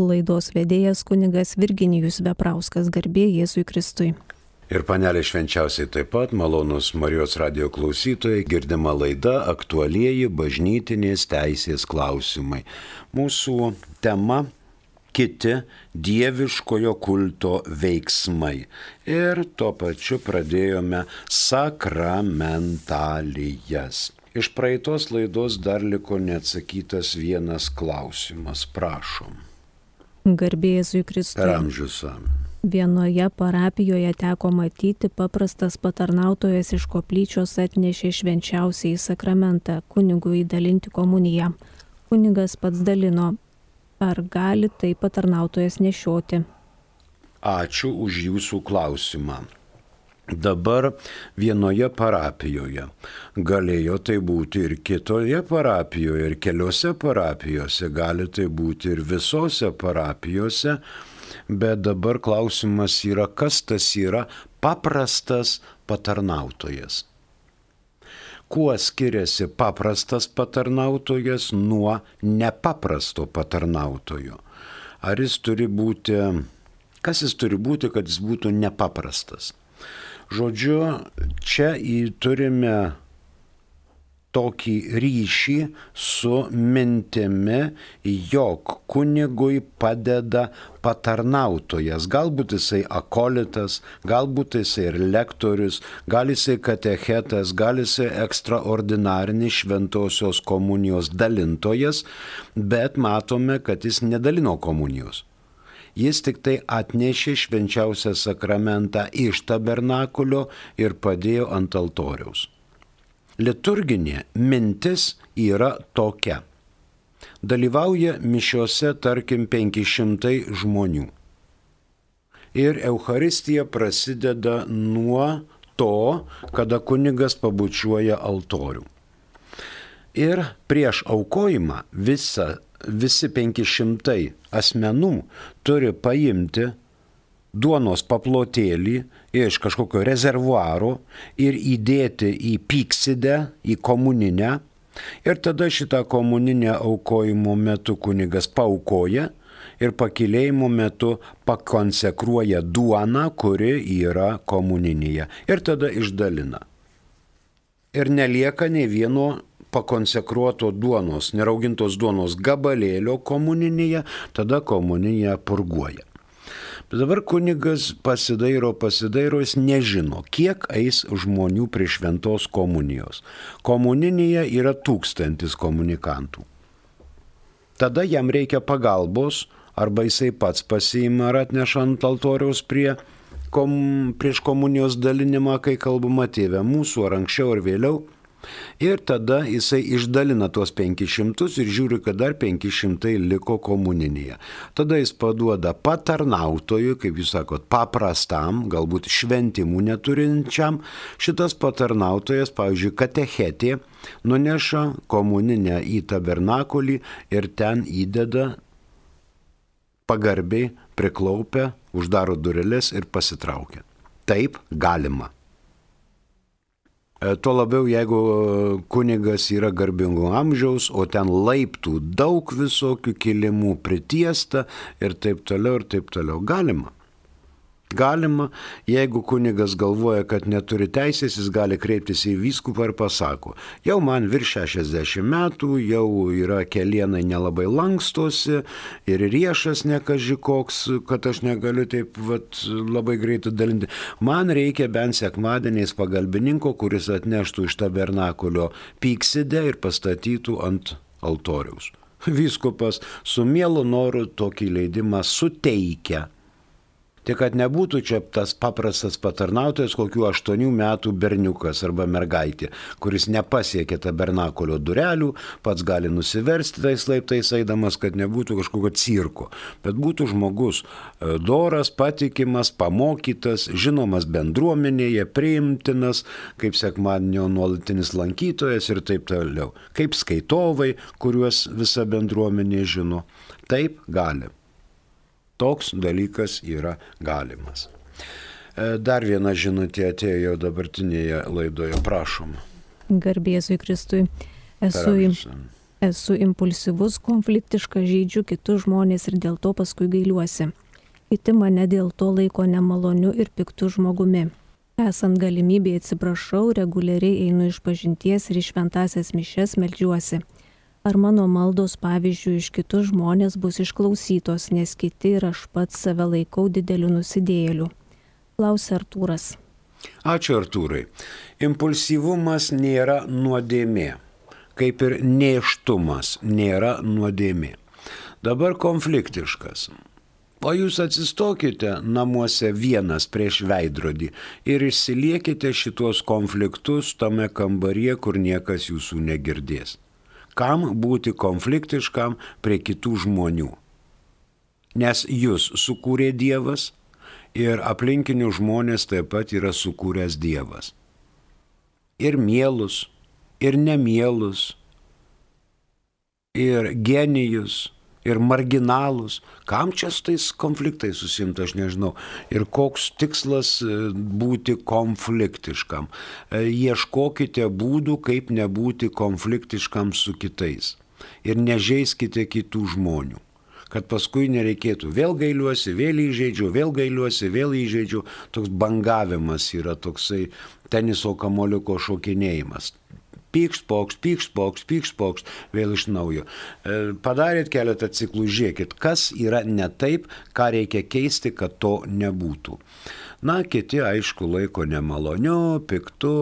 Laidos vedėjas kunigas Virginijus Veprauskas garbė Jėzui Kristui. Ir panelė švenčiausiai taip pat, malonus Marijos radio klausytojai, girdima laida aktualieji bažnytinės teisės klausimai. Mūsų tema kiti dieviškojo kulto veiksmai. Ir tuo pačiu pradėjome sakramentalijas. Iš praeitos laidos dar liko neatsakytas vienas klausimas, prašom. Garbėzui Kristui. Per amžius amen. Vienoje parapijoje teko matyti paprastas patarnautojas iš koplyčios atnešė švenčiausiai sakramentą kunigui dalinti komuniją. Kunigas pats dalino, ar gali tai patarnautojas nešioti. Ačiū už jūsų klausimą. Dabar vienoje parapijoje. Galėjo tai būti ir kitoje parapijoje, ir keliose parapijose, gali tai būti ir visose parapijose bet dabar klausimas yra, kas tas yra paprastas patarnautojas. Kuo skiriasi paprastas patarnautojas nuo nepaprasto patarnautojo? Ar jis turi būti, kas jis turi būti, kad jis būtų nepaprastas? Žodžiu, čia turime tokį ryšį su mintimi, jog kunigui padeda patarnautojas. Galbūt jisai akolitas, galbūt jisai ir lektorius, gal jisai katechetas, gal jisai ekstraordinarinis šventosios komunijos dalintojas, bet matome, kad jis nedalino komunijos. Jis tik tai atnešė švenčiausią sakramentą iš tabernakulio ir padėjo ant altoriaus liturginė mintis yra tokia. Dalyvauja mišiuose tarkim 500 žmonių. Ir Euharistija prasideda nuo to, kada kunigas pabučiuoja altorių. Ir prieš aukojimą visa, visi 500 asmenų turi paimti duonos paplotėlį iš kažkokio rezervuaro ir įdėti į pyksidę, į komuninę. Ir tada šitą komuninę aukojimo metu kunigas paukoja ir pakilėjimo metu pakonsekruoja duoną, kuri yra komuninėje. Ir tada išdalina. Ir nelieka nei vieno pakonsekruoto duonos, neraugintos duonos gabalėlio komuninėje, tada komuninėje purguoja. Bet dabar kunigas pasidairo, pasidairo, jis nežino, kiek eis žmonių prie šventos komunijos. Komuninėje yra tūkstantis komunikantų. Tada jam reikia pagalbos, arba jisai pats pasiima ar atneša ant altoriaus prie, kom, prieš komunijos dalinimą, kai kalbama tėvė mūsų, ar anksčiau, ar vėliau. Ir tada jisai išdalina tuos 500 ir žiūri, kad dar 500 liko komuninėje. Tada jis paduoda patarnautojui, kaip jūs sakot, paprastam, galbūt šventimų neturinčiam. Šitas patarnautojas, pavyzdžiui, katechetė, nuneša komuninę į tabernakulį ir ten įdeda pagarbiai, priklaupia, uždaro dureles ir pasitraukia. Taip galima. E, tuo labiau, jeigu kunigas yra garbingo amžiaus, o ten laiptų daug visokių kilimų pritiesta ir taip toliau, ir taip toliau. Galima. Galima, jeigu kunigas galvoja, kad neturi teisės, jis gali kreiptis į vyskupą ir pasako, jau man virš 60 metų, jau yra kelienai nelabai lankstosi ir riešas nekaži koks, kad aš negaliu taip vat, labai greitai dalinti. Man reikia bent sekmadieniais pagalbininko, kuris atneštų iš tabernakulio pyksidę ir pastatytų ant altoriaus. Vyskupas su mielu noru tokį leidimą suteikia Tik kad nebūtų čia tas paprastas patarnautojas, kokių aštuonių metų berniukas arba mergaitė, kuris nepasiekė tabernakulio durelių, pats gali nusiversti tais laiptais eidamas, kad nebūtų kažkokio cirko, bet būtų žmogus e, doras, patikimas, pamokytas, žinomas bendruomenėje, priimtinas, kaip sekmadienio nuolatinis lankytojas ir taip toliau, kaip skaitovai, kuriuos visa bendruomenė žino. Taip gali. Toks dalykas yra galimas. E, dar viena žinutė atėjo dabartinėje laidoje, prašom. Garbėzui Kristui. Esu, Esu impulsyvus, konfliktiškas, žaidžiu kitus žmonės ir dėl to paskui gailiuosi. Kiti mane dėl to laiko nemaloniu ir piktu žmogumi. Esant galimybėje atsiprašau, reguliariai einu iš pažinties ir iš šventasias mišes melžiuosi. Ar mano maldos, pavyzdžiui, iš kitus žmonės bus išklausytos, nes kiti ir aš pats save laikau dideliu nusidėliu? Klausė Artūras. Ačiū Artūrai. Impulsyvumas nėra nuodėmė, kaip ir neštumas nėra nuodėmė. Dabar konfliktiškas. O jūs atsistokite namuose vienas prieš veidrodį ir išsiliekite šitos konfliktus tame kambaryje, kur niekas jūsų negirdės. Kam būti konfliktiškam prie kitų žmonių? Nes jūs sukūrė Dievas ir aplinkinių žmonės taip pat yra sukūręs Dievas. Ir mielus, ir nemielus, ir genijus, ir marginalus. Kam čia su tais konfliktais susimta, aš nežinau. Ir koks tikslas e, būti konfliktiškam. E, ieškokite būdų, kaip nebūti konfliktiškam su kitais. Ir nežeiskite kitų žmonių kad paskui nereikėtų vėl gailiuosi, vėl įžeidžiu, vėl gailiuosi, vėl įžeidžiu. Toks bangavimas yra toksai teniso kamoliuko šokinėjimas pykšt, pokšt, pykšt, pokšt, pykšt, pokšt, vėl iš naujo. E, padarėt keletą ciklų, žiūrėkit, kas yra ne taip, ką reikia keisti, kad to nebūtų. Na, kiti, aišku, laiko nemaloniu, piktu,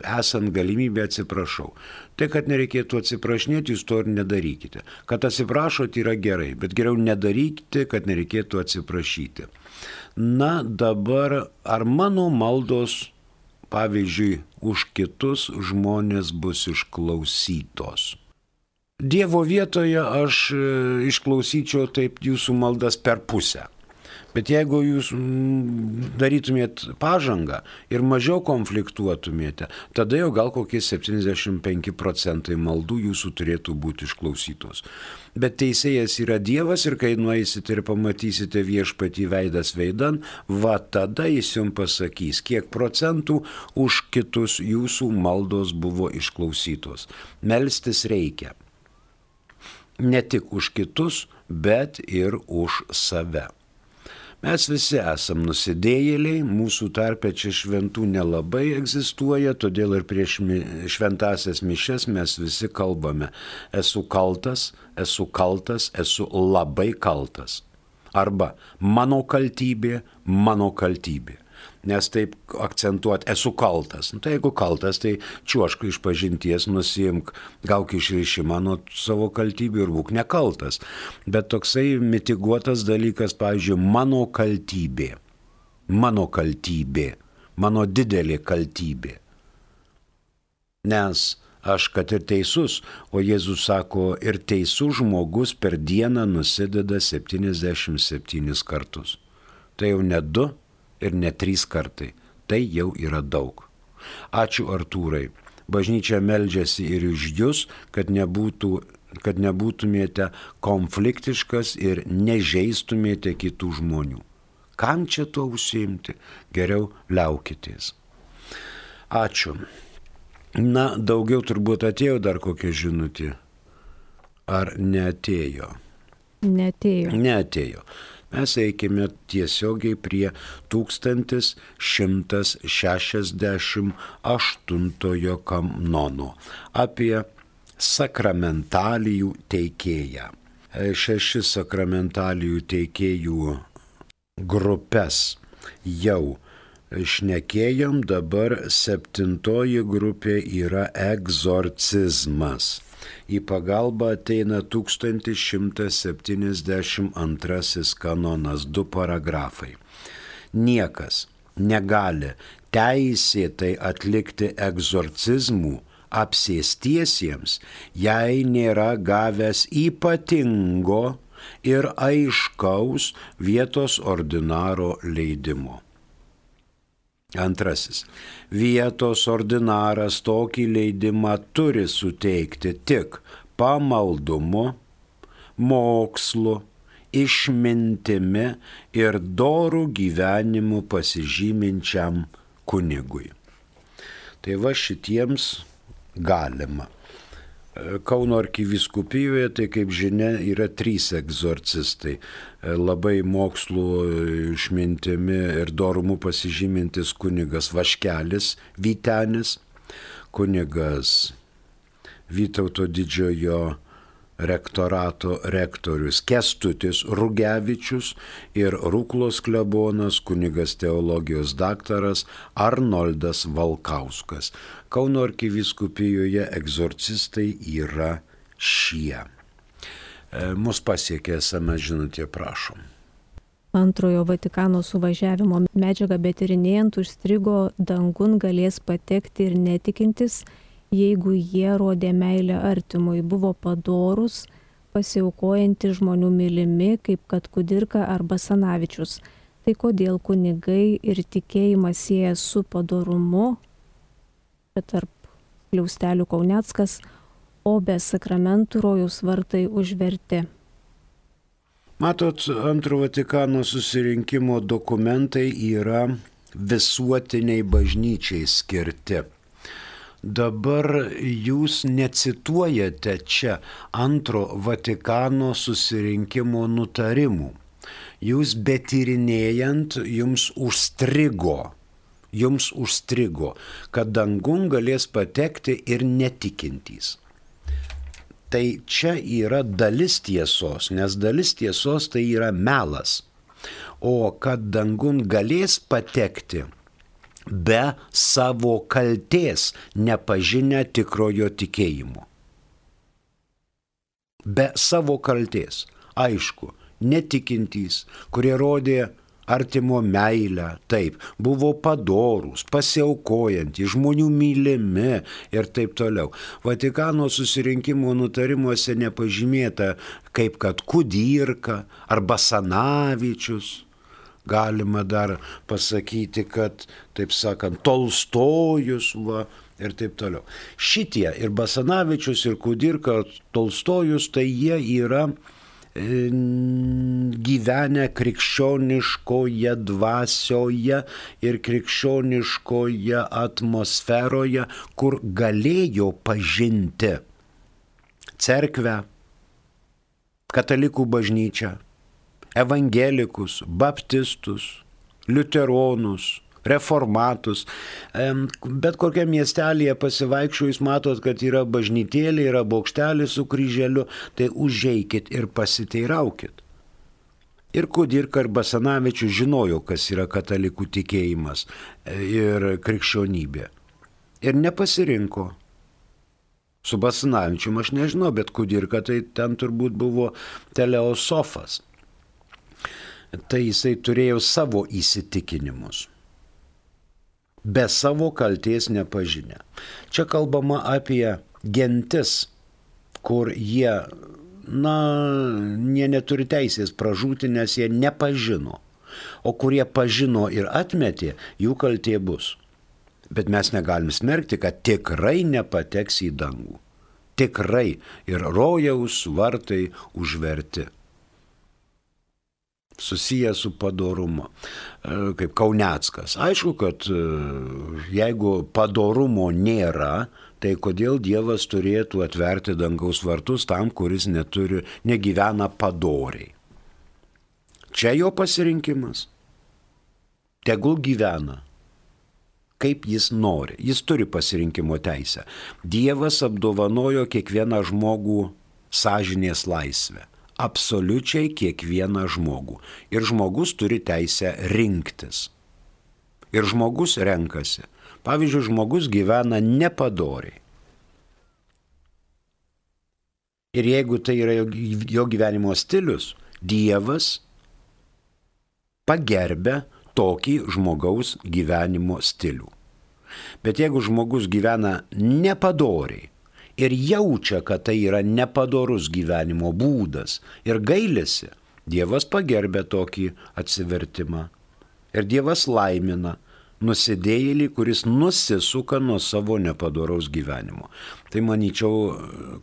esant galimybę atsiprašau. Tai, kad nereikėtų atsiprašinėti, jūs to ir nedarykite. Kad atsiprašot yra gerai, bet geriau nedarykite, kad nereikėtų atsiprašyti. Na, dabar ar mano maldos pavyzdžiui, už kitus žmonės bus išklausytos. Dievo vietoje aš e, išklausyčiau taip jūsų maldas per pusę. Bet jeigu jūs mm, darytumėt pažangą ir mažiau konfliktuotumėte, tada jau gal kokie 75 procentai maldų jūsų turėtų būti išklausytos. Bet teisėjas yra Dievas ir kai nueisite ir pamatysite viešpatį veidas veidan, va tada jis jums pasakys, kiek procentų už kitus jūsų maldos buvo išklausytos. Melstis reikia. Ne tik už kitus, bet ir už save. Mes visi esam nusidėjėliai, mūsų tarpe čia šventų nelabai egzistuoja, todėl ir prieš šventasias mišes mes visi kalbame. Esu kaltas, esu kaltas, esu labai kaltas. Arba mano kaltybė, mano kaltybė nes taip akcentuoti, esu kaltas. Nu, tai jeigu kaltas, tai čiuoškai iš pažinties nusimk, gauk išrišimą nuo savo kaltybių ir būk nekaltas. Bet toksai mitiguotas dalykas, pavyzdžiui, mano kaltybė. Mano kaltybė. Mano didelė kaltybė. Nes aš kad ir teisus, o Jėzus sako, ir teisus žmogus per dieną nusideda 77 kartus. Tai jau ne du, ir ne trys kartai. Tai jau yra daug. Ačiū Artūrai. Bažnyčia meldžiasi ir už jūs, kad, nebūtų, kad nebūtumėte konfliktiškas ir nežeistumėte kitų žmonių. Kam čia to užsiimti? Geriau liaukitės. Ačiū. Na, daugiau turbūt atėjo dar kokia žinutė. Ar neatėjo? Neatėjo. Neatėjo mes eikime tiesiogiai prie 1168 kanono apie sakramentalijų teikėją. Šeši sakramentalijų teikėjų grupės jau šnekėjom, dabar septintoji grupė yra egzorcizmas į pagalbą ateina 1172 kanonas, du paragrafai. Niekas negali teisėtai atlikti egzorcizmų apsėstiesiems, jei nėra gavęs ypatingo ir aiškaus vietos ordinaro leidimo. Antrasis. Vietos ordinaras tokį leidimą turi suteikti tik pamaldumu, mokslu, išmintimi ir dorų gyvenimu pasižyminčiam kunigui. Tai va šitiems galima. Kauno arkiviskupijoje, tai kaip žinia, yra trys egzorcistai. Labai mokslų išmintimi ir dorumu pasižymintis kunigas Vaškelis Vytenis, kunigas Vytauto didžiojo rektorato rektorius Kestutis Rugevičius ir Rūklos klebonas kunigas teologijos daktaras Arnoldas Valkauskas. Kauno arkiviskupijoje egzorcistai yra šie. E, mus pasiekė esame žinutė, prašom. Antrojo Vatikano suvažiavimo medžiagą betirinėjant užstrigo dangun galės patekti ir netikintis, jeigu jie rodė meilę artimui, buvo padorus, pasiaukojantys žmonių mylimi, kaip kad Kudirka arba Sanavičius. Tai kodėl kunigai ir tikėjimas sieja su padorumu, bet tarp kliaustelių Kauneckas, o be sakramentų rojus vartai užverti. Matot, antro Vatikano susirinkimo dokumentai yra visuotiniai bažnyčiai skirti. Dabar jūs necituojate čia antro Vatikano susirinkimo nutarimų. Jūs betyrinėjant jums užstrigo, jums užstrigo, kad dangun galės patekti ir netikintys. Tai čia yra dalis tiesos, nes dalis tiesos tai yra melas. O kad dangun galės patekti, be savo kalties nepažinę tikrojo tikėjimo. Be savo kalties, aišku, netikintys, kurie rodė artimo meilę, taip, buvo padorūs, pasiaukojantys, žmonių mylimi ir taip toliau. Vatikano susirinkimo nutarimuose nepažymėta, kaip kad Kudirka arba Sanavičius galima dar pasakyti, kad, taip sakant, Tolstojus va, ir taip toliau. Šitie ir Basanavičius, ir Kudirka, Tolstojus, tai jie yra e, gyvenę krikščioniškoje dvasioje ir krikščioniškoje atmosferoje, kur galėjo pažinti cerkvę, katalikų bažnyčią, evangelikus, baptistus, liuteronus, reformatus. Bet kokiam miestelėje pasivaikščiojus matot, kad yra bažnytėlė, yra bokštelis su kryželiu, tai užeikit ir pasiteiraukit. Ir Kudirka ir Basanavičius žinojo, kas yra katalikų tikėjimas e, ir krikščionybė. Ir nepasirinko. Su Basanavičiu aš nežinau, bet Kudirka tai ten turbūt buvo teleosofas tai jisai turėjo savo įsitikinimus. Be savo kalties nepažinę. Čia kalbama apie gentis, kur jie, na, jie neturi teisės pražūti, nes jie nepažino. O kurie pažino ir atmetė, jų kaltė bus. Bet mes negalim smerkti, kad tikrai nepateks į dangų. Tikrai ir rojaus vartai užverti susijęs su padorumu, e, kaip Kauneckas. Aišku, kad e, jeigu padorumo nėra, tai kodėl Dievas turėtų atverti dangaus vartus tam, kuris neturi, negyvena padoriai. Čia jo pasirinkimas. Tegul gyvena kaip jis nori. Jis turi pasirinkimo teisę. Dievas apdovanojo kiekvieną žmogų sąžinės laisvę absoliučiai kiekvieną žmogų. Ir žmogus turi teisę rinktis. Ir žmogus renkasi. Pavyzdžiui, žmogus gyvena nepadoriai. Ir jeigu tai yra jo gyvenimo stilius, Dievas pagerbė tokį žmogaus gyvenimo stilių. Bet jeigu žmogus gyvena nepadoriai, ir jaučia, kad tai yra nepadorus gyvenimo būdas ir gailisi, Dievas pagerbė tokį atsivertimą. Ir Dievas laimina nusidėjėlį, kuris nusisuka nuo savo nepadoraus gyvenimo. Tai manyčiau,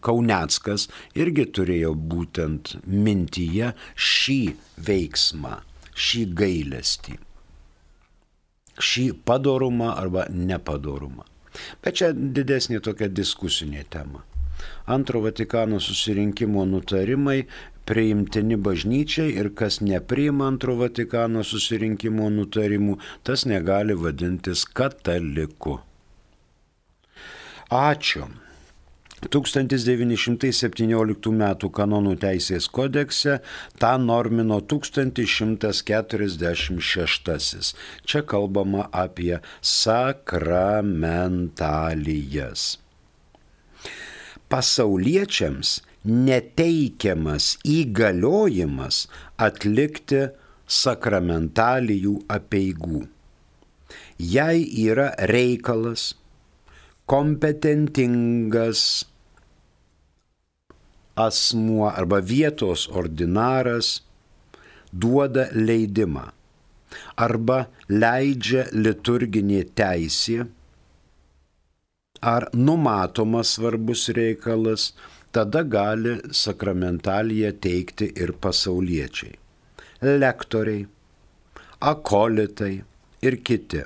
Kauneckas irgi turėjo būtent mintyje šį veiksmą, šį gailestį, šį padorumą arba nepadorumą. Bet čia didesnė tokia diskusinė tema. Antro Vatikano susirinkimo nutarimai priimtini bažnyčiai ir kas nepriima antro Vatikano susirinkimo nutarimų, tas negali vadintis kataliku. Ačiū. 1917 m. kanonų teisės kodekse tą normino 1146. Čia kalbama apie sakramentalijas. Pasauliečiams neteikiamas įgaliojimas atlikti sakramentalijų apieigų. Jei yra reikalas, kompetentingas asmuo arba vietos ordinaras duoda leidimą arba leidžia liturginė teisė ar numatomas svarbus reikalas, tada gali sakramentaliją teikti ir pasauliečiai. Lektoriai, akolitai ir kiti.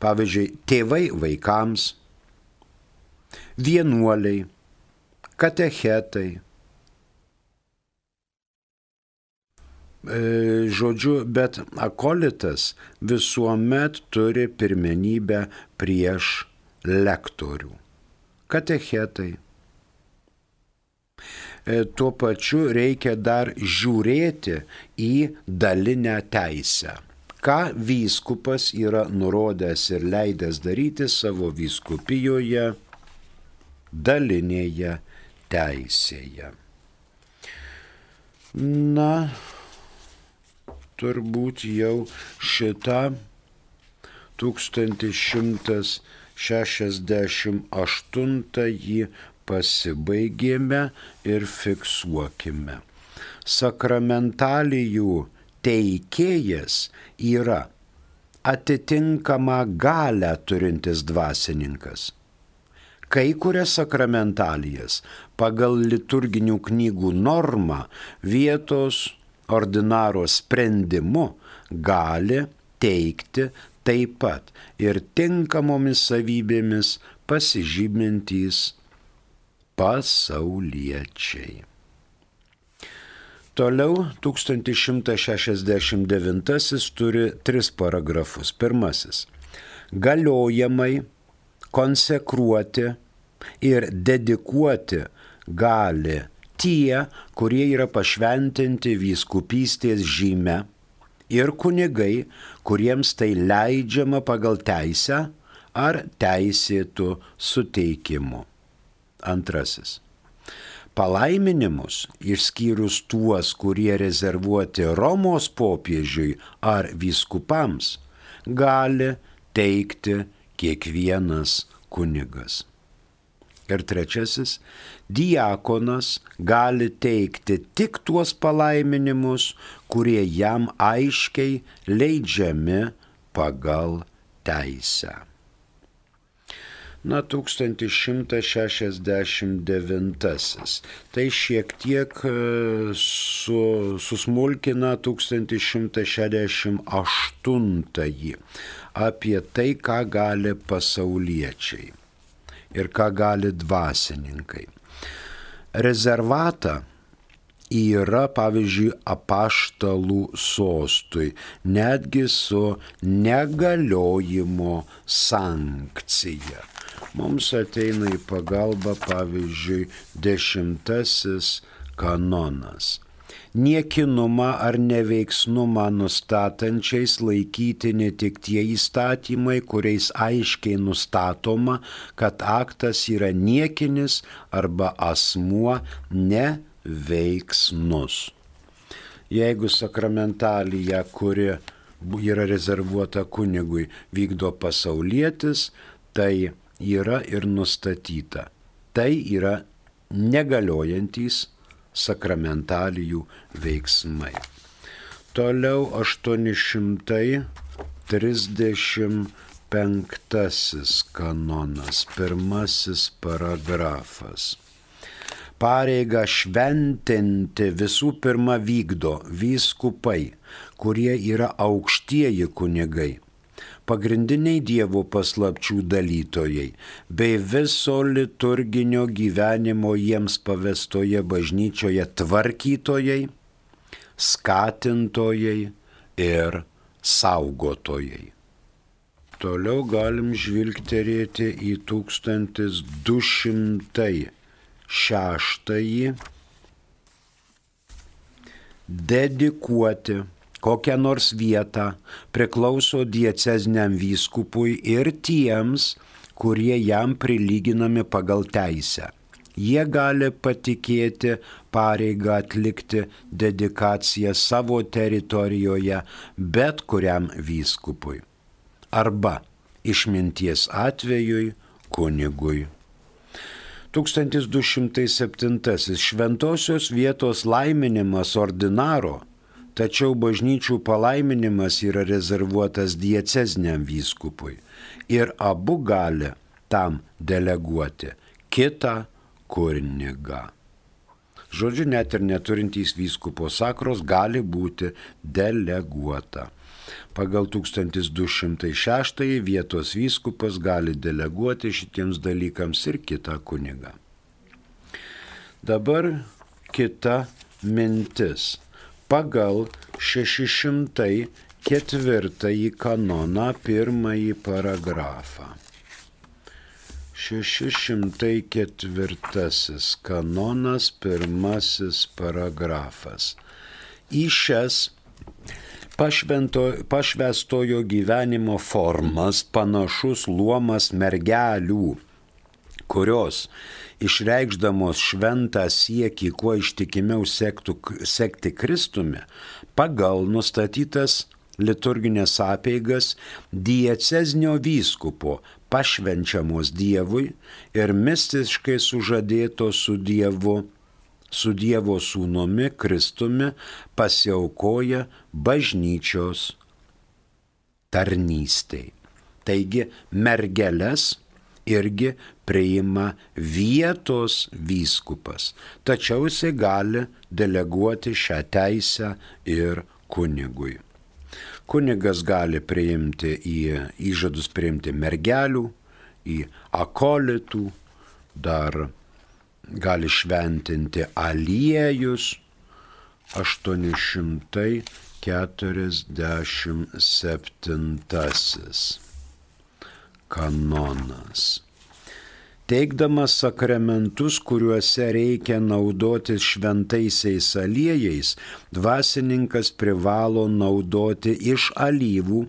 Pavyzdžiui, tėvai vaikams, vienuoliai, katechetai. E, žodžiu, bet akolitas visuomet turi pirmenybę prieš lektorių. Katechetai, E, tuo pačiu reikia dar žiūrėti į dalinę teisę. Ką vyskupas yra nurodęs ir leidęs daryti savo vyskupijoje dalinėje teisėje. Na, turbūt jau šitą 1168 pasibaigėme ir fiksuokime. Sakramentalijų teikėjas yra atitinkamą galę turintis dvasininkas. Kai kurias sakramentalijas pagal liturginių knygų normą vietos ordinaro sprendimu gali teikti taip pat ir tinkamomis savybėmis pasižymintys pasauliečiai. Toliau 1169 turi tris paragrafus. Pirmasis - galiojamai konsekruoti ir dedikuoti gali tie, kurie yra pašventinti vyskupystės žyme ir kunigai, kuriems tai leidžiama pagal teisę ar teisėtų suteikimu. Antrasis. Palaiminimus, išskyrus tuos, kurie rezervuoti Romos popiežiui ar vyskupams, gali teikti kiekvienas kunigas. Ir trečiasis, diakonas gali teikti tik tuos palaiminimus, kurie jam aiškiai leidžiami pagal teisę. Na 1169. Tai šiek tiek e, su, susmulkina 1168 apie tai, ką gali pasauliečiai ir ką gali dvasininkai. Rezervatą yra, pavyzdžiui, apaštalų sostui, netgi su negaliojimo sankcija mums ateina į pagalbą, pavyzdžiui, dešimtasis kanonas. Niekinumą ar neveiksnumą nustatančiais laikytini tik tie įstatymai, kuriais aiškiai nustatoma, kad aktas yra niekinis arba asmuo neveiksnus. Jeigu sakramentalija, kuri yra rezervuota kunigui, vykdo pasaulietis, tai yra ir nustatyta. Tai yra negaliojantys sakramentalijų veiksmai. Toliau 835 kanonas, pirmasis paragrafas. Pareigą šventinti visų pirma vykdo vyskupai, kurie yra aukštieji kunigai pagrindiniai Dievo paslapčių dalytojai, bei viso liturginio gyvenimo jiems pavestoje bažnyčioje tvarkytojai, skatintojai ir saugotojai. Toliau galim žvilgterėti į 1206 dedikuoti kokią nors vietą priklauso diecezniam vyskupui ir tiems, kurie jam prilyginami pagal teisę. Jie gali patikėti pareigą atlikti dedikaciją savo teritorijoje bet kuriam vyskupui. Arba išminties atvejui kunigui. 1207 šventosios vietos laiminimas ordinaro tačiau bažnyčių palaiminimas yra rezervuotas diecezniam vyskupui ir abu gali tam deleguoti kitą kunigą. Žodžiu, net ir neturintys vyskupo sakros gali būti deleguota. Pagal 1206 vietos vyskupas gali deleguoti šitiems dalykams ir kitą kunigą. Dabar kita mintis pagal 604 kanoną pirmąjį paragrafą. 604 kanonas pirmasis paragrafas. Į šias pašvento, pašvestojo gyvenimo formas panašus luomas mergelių, kurios išreikšdamos šventą siekį kuo ištikimiau sektų, sekti Kristumi, pagal nustatytas liturginės apeigas dieceznio vyskupo pašvenčiamos Dievui ir mistiškai sužadėto su Dievu, su Dievo sūnumi Kristumi pasiaukoja bažnyčios tarnystei. Taigi mergeles irgi priima vietos vyskupas, tačiau jisai gali deleguoti šią teisę ir kunigui. Kunigas gali priimti į įžadus priimti mergelių, į akolitų, dar gali šventinti aliejus 847 kanonas. Teikdamas sakramentus, kuriuose reikia naudotis šventaisiais aliejais, dvasininkas privalo naudoti iš alyvų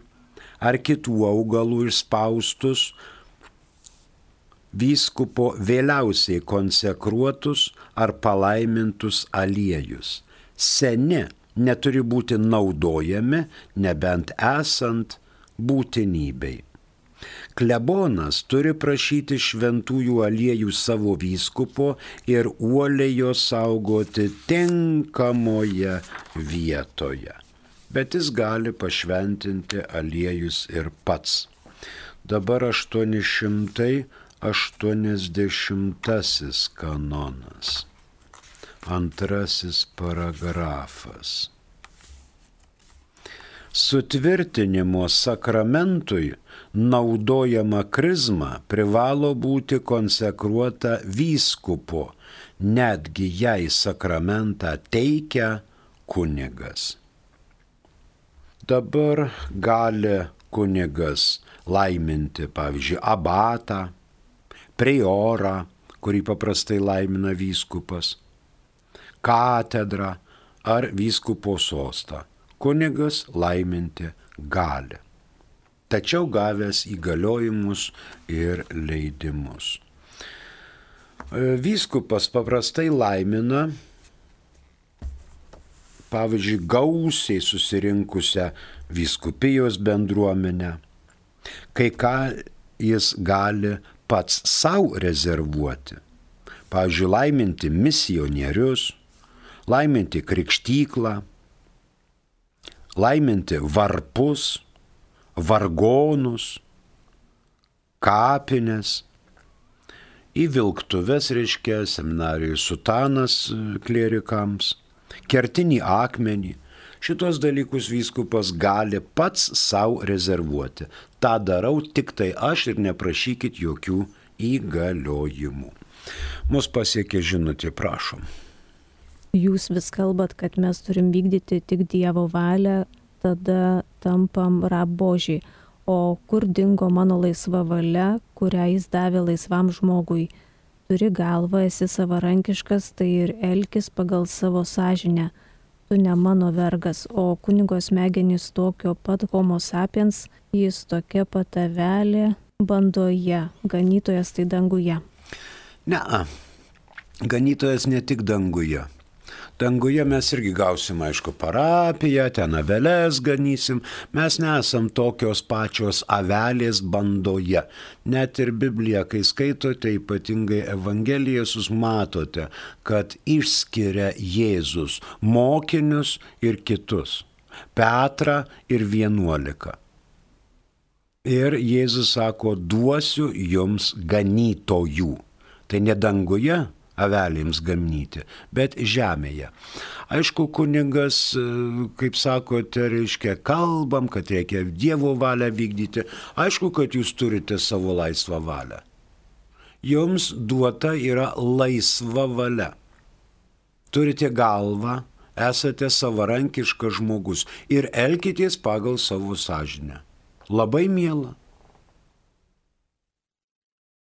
ar kitų augalų išspaustus vyskupo vėliausiai konsekruotus ar palaimintus aliejus. Seni neturi būti naudojami, nebent esant būtinybei. Klebonas turi prašyti šventųjų aliejų savo vyskupo ir uoliai jos saugoti tinkamoje vietoje. Bet jis gali pašventinti aliejus ir pats. Dabar 880 kanonas. Antrasis paragrafas. Sutvirtinimo sakramentui naudojama krizma privalo būti konsekruota vyskupu, netgi jei sakramentą teikia kunigas. Dabar gali kunigas laiminti, pavyzdžiui, abatą, priorą, kurį paprastai laimina vyskupas, katedrą ar vyskupo sostą. Kunigas laiminti gali tačiau gavęs įgaliojimus ir leidimus. E, vyskupas paprastai laimina, pavyzdžiui, gausiai susirinkusią vyskupijos bendruomenę, kai ką jis gali pats savo rezervuoti. Pavyzdžiui, laiminti misionierius, laiminti krikštyklą, laiminti varpus, vargonus, kapines, į vilktuves, reiškia, seminarijų sutanas e, klierikams, kertinį akmenį, Šitos dalykus vyskupas gali pats savo rezervuoti. Ta darau tik tai aš ir neprašykit jokių įgaliojimų. Mus pasiekė žinutė, prašom. Jūs vis kalbat, kad mes turim vykdyti tik Dievo valią, tada tampam rabožiai. O kur dingo mano laisva valia, kurią jis davė laisvam žmogui? Turi galvą, esi savarankiškas, tai ir elkis pagal savo sąžinę. Tu ne mano vergas, o kunigo smegenys tokio pat homo sapiens, jis tokia pat avelė bandoje, ganytojas tai danguje. Ne, ganytojas ne tik danguje. Danguje mes irgi gausim, aišku, parapiją, ten avelės ganysim. Mes nesam tokios pačios avelės bandoje. Net ir Bibliją, kai skaitote, ypatingai Evangeliją, jūs matote, kad išskiria Jėzus mokinius ir kitus. Petrą ir vienuolika. Ir Jėzus sako, duosiu jums ganytojų. Tai ne danguje, avelėms gamnyti, bet žemėje. Aišku, kuningas, e, kaip sakote, reiškia, kalbam, kad reikia Dievo valią vykdyti. Aišku, kad jūs turite savo laisvą valią. Jums duota yra laisva valia. Turite galvą, esate savarankiškas žmogus ir elkitės pagal savo sąžinę. Labai mėla.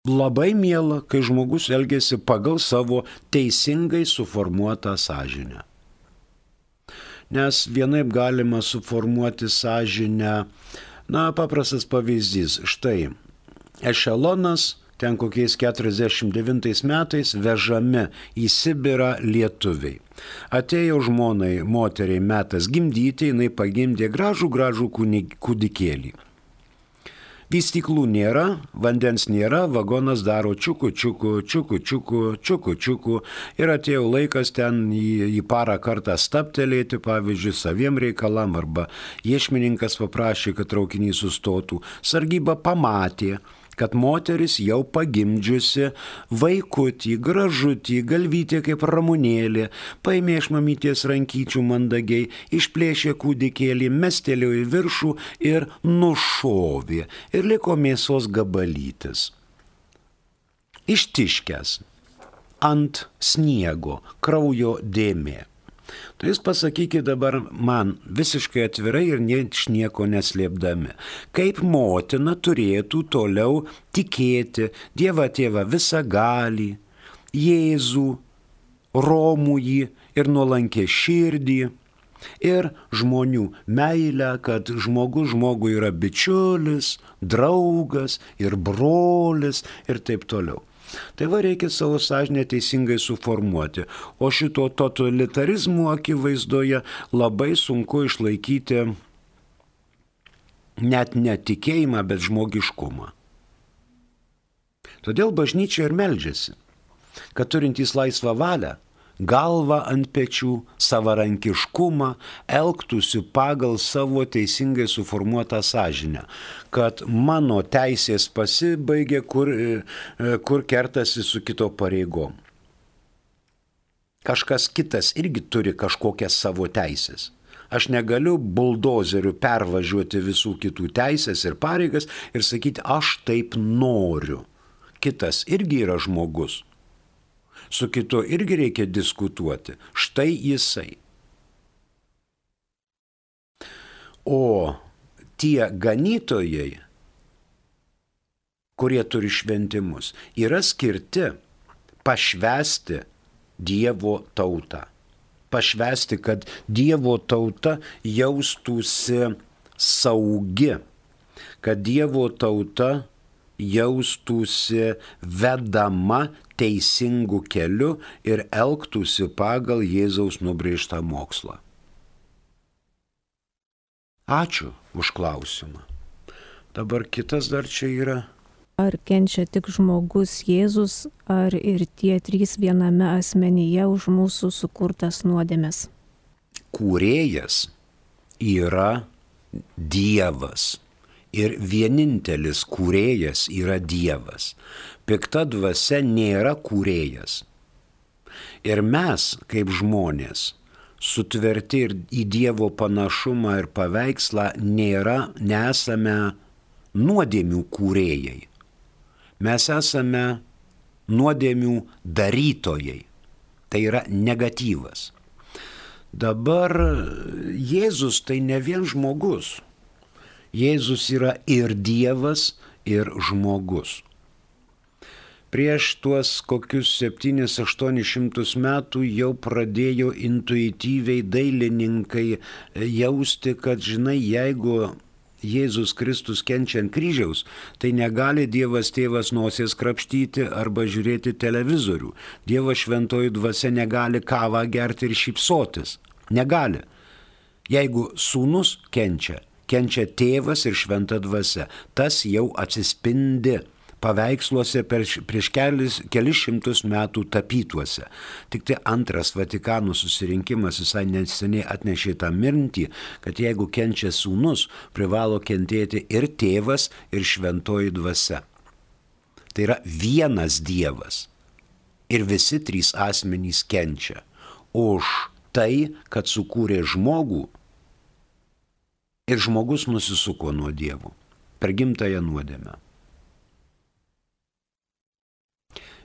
Labai miela, kai žmogus elgesi pagal savo teisingai suformuotą sąžinę. Nes vienaip galima suformuoti sąžinę, na, paprastas pavyzdys. Štai, ešelonas ten kokiais 49 metais vežami į Sibirą lietuviai. Atėjo žmonai, moteriai metas gimdyti, jinai pagimdė gražų, gražų kūdikėlį. Vystyklų nėra, vandens nėra, vagonas daro čiukų, čiukų, čiukų, čiukų, čiukų, čiukų ir atėjo laikas ten į, į parą kartą staptelėti, pavyzdžiui, saviem reikalam arba iešmininkas paprašė, kad traukinys sustotų. Sargyba pamatė, kad moteris jau pagimdžiusi vaikutį, gražutį, galvytė kaip ramunėlė, paėmė iš mamytės rankyčių mandagiai, išplėšė kūdikėlį, mestelėjo į viršų ir nušovė ir liko mėsos gabalytis. Ištiškęs ant sniego kraujo dėmė. Tai jūs pasakykite dabar man visiškai atvirai ir nieš nieko neslėpdami, kaip motina turėtų toliau tikėti Dievą tėvą visą galį, Jėzų, Romųjį ir nuolankę širdį ir žmonių meilę, kad žmogus žmogui yra bičiulis, draugas ir brolis ir taip toliau. Tai va reikia savo sąžinę teisingai suformuoti. O šito totalitarizmo akivaizdoje labai sunku išlaikyti net netikėjimą, bet žmogiškumą. Todėl bažnyčia ir meldžiasi, kad turintys laisvą valią galvą ant pečių, savarankiškumą, elgtųsi pagal savo teisingai suformuotą sąžinę, kad mano teisės pasibaigė, kur, e, kur kertasi su kito pareigom. Kažkas kitas irgi turi kažkokias savo teisės. Aš negaliu buldozeriu pervažiuoti visų kitų teisės ir pareigas ir sakyti, aš taip noriu. Kitas irgi yra žmogus su kitu irgi reikia diskutuoti. Štai jisai. O tie ganytojai, kurie turi šventimus, yra skirti pašvesti Dievo tautą. Pašvesti, kad Dievo tauta jaustųsi saugi, kad Dievo tauta jaustųsi vedama teisingu keliu ir elgtųsi pagal Jėzaus nubrėžtą mokslą. Ačiū už klausimą. Dabar kitas dar čia yra. Ar kenčia tik žmogus Jėzus, ar ir tie trys viename asmenyje už mūsų sukurtas nuodėmes? Kūrėjas yra Dievas ir vienintelis kūrėjas yra Dievas. Pikta dvasia nėra kūrėjas. Ir mes, kaip žmonės, sutverti ir į Dievo panašumą ir paveikslą, nėra, nesame nuodėmių kūrėjai. Mes esame nuodėmių darytojai. Tai yra negatyvas. Dabar Jėzus tai ne vien žmogus. Jėzus yra ir Dievas, ir žmogus. Prieš tuos kokius 7-800 metų jau pradėjo intuityviai dailininkai jausti, kad, žinai, jeigu Jėzus Kristus kenčia ant kryžiaus, tai negali Dievas tėvas nosies krapštyti arba žiūrėti televizorių. Dievas šventoji dvasia negali kavą gerti ir šypsotis. Negali. Jeigu sūnus kenčia, kenčia tėvas ir šventa dvasia, tas jau atsispindi paveiksluose per, prieš kelis, kelis šimtus metų tapytuose. Tik tai antras Vatikanų susirinkimas visai neseniai atnešė tą mintį, kad jeigu kenčia sūnus, privalo kentėti ir tėvas, ir šventoji dvasia. Tai yra vienas Dievas. Ir visi trys asmenys kenčia. Už tai, kad sukūrė žmogų ir žmogus nusisuko nuo Dievo per gimtąją nuodėmę.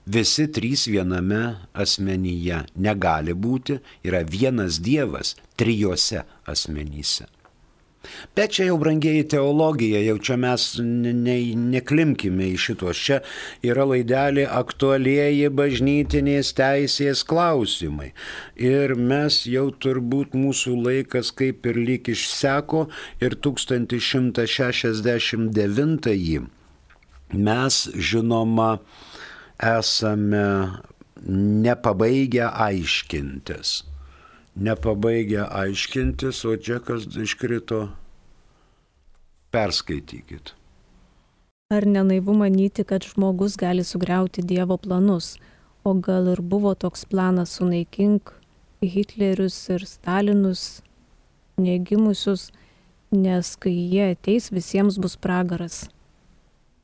visi trys viename asmenyje negali būti, yra vienas Dievas trijose asmenyse. Bet čia jau brangiai teologija, jau čia mes ne, ne, neklimkime į šitos. Čia yra laidelė aktualieji bažnytinės teisės klausimai. Ir mes jau turbūt mūsų laikas kaip ir lyg išseko ir 1169 mes žinoma esame nepabaigę aiškintis. Nepabaigę aiškintis, o džekas iškrito. Perskaitykit. Ar nenaivu manyti, kad žmogus gali sugriauti Dievo planus, o gal ir buvo toks planas sunaikink Hitlerius ir Stalinus, negimusius, nes kai jie ateis, visiems bus pragaras.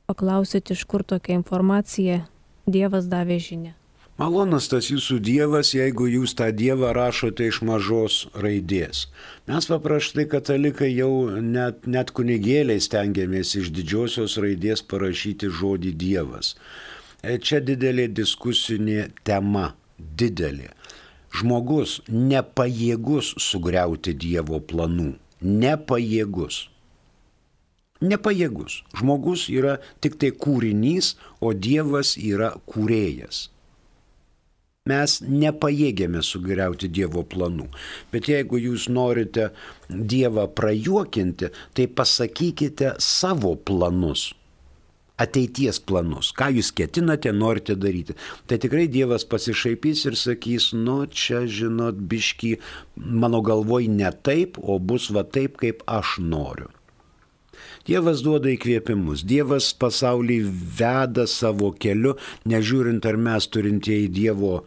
Paklausėt, iš kur tokia informacija, Dievas davė žinę. Malonas tas jūsų Dievas, jeigu jūs tą Dievą rašote iš mažos raidės. Mes paprastai katalikai jau net, net kunigėliai stengiamės iš didžiosios raidės parašyti žodį Dievas. E, čia didelė diskusinė tema, didelė. Žmogus nepajėgus sugriauti Dievo planų. Nepajėgus nepajėgus. Žmogus yra tik tai kūrinys, o Dievas yra kūrėjas. Mes nepajėgėme sugriauti Dievo planų. Bet jeigu jūs norite Dievą prajuokinti, tai pasakykite savo planus. Ateities planus, ką jūs ketinate, norite daryti. Tai tikrai Dievas pasišaipys ir sakys, nu čia, žinot, biški, mano galvoj ne taip, o bus va taip, kaip aš noriu. Dievas duoda įkvėpimus, Dievas pasaulį veda savo keliu, nežiūrint ar mes turintieji Dievo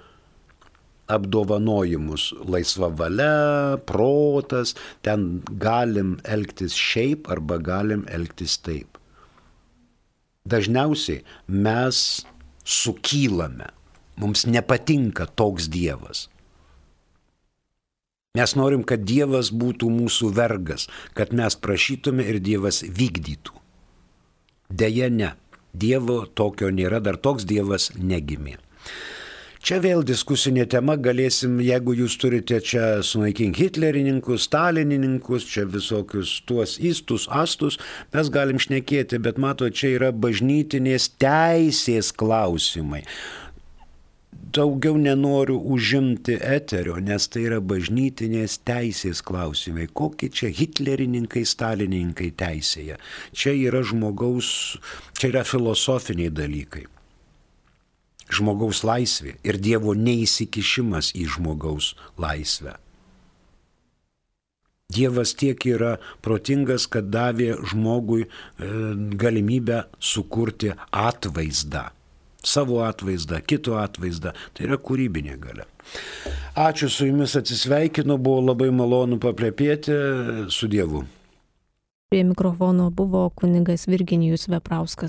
apdovanojimus - laisva valia, protas, ten galim elgtis šiaip arba galim elgtis taip. Dažniausiai mes sukylame, mums nepatinka toks Dievas. Mes norim, kad Dievas būtų mūsų vergas, kad mes prašytume ir Dievas vykdytų. Deja, ne. Dievo tokio nėra, dar toks Dievas negimė. Čia vėl diskusinė tema, galėsim, jeigu jūs turite čia sunaikink hitlerininkus, stalinininkus, čia visokius tuos įstus, astus, mes galim šnekėti, bet mato, čia yra bažnytinės teisės klausimai daugiau nenoriu užimti eterio, nes tai yra bažnytinės teisės klausimai. Kokie čia hitlerininkai, stalininkai teisėje. Čia yra žmogaus, čia yra filosofiniai dalykai. Žmogaus laisvė ir Dievo neįsikišimas į žmogaus laisvę. Dievas tiek yra protingas, kad davė žmogui e, galimybę sukurti atvaizdą savo atvaizdą, kito atvaizdą. Tai yra kūrybinė gale. Ačiū su jumis atsisveikinu, buvo labai malonu paplepėti su Dievu. Prie mikrofono buvo kunigas Virginijus Veprauskas.